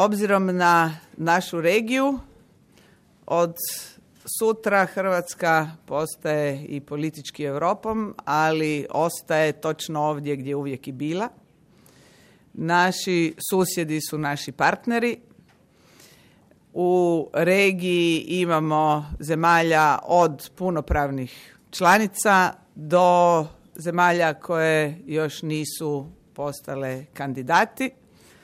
Obzirom na našu regiju, od sutra Hrvatska postaje i politički Europom, ali ostaje točno ovdje gdje uvijek i bila. Naši susjedi su naši partneri. U regiji imamo zemalja od punopravnih članica do zemalja koje još nisu postale kandidati.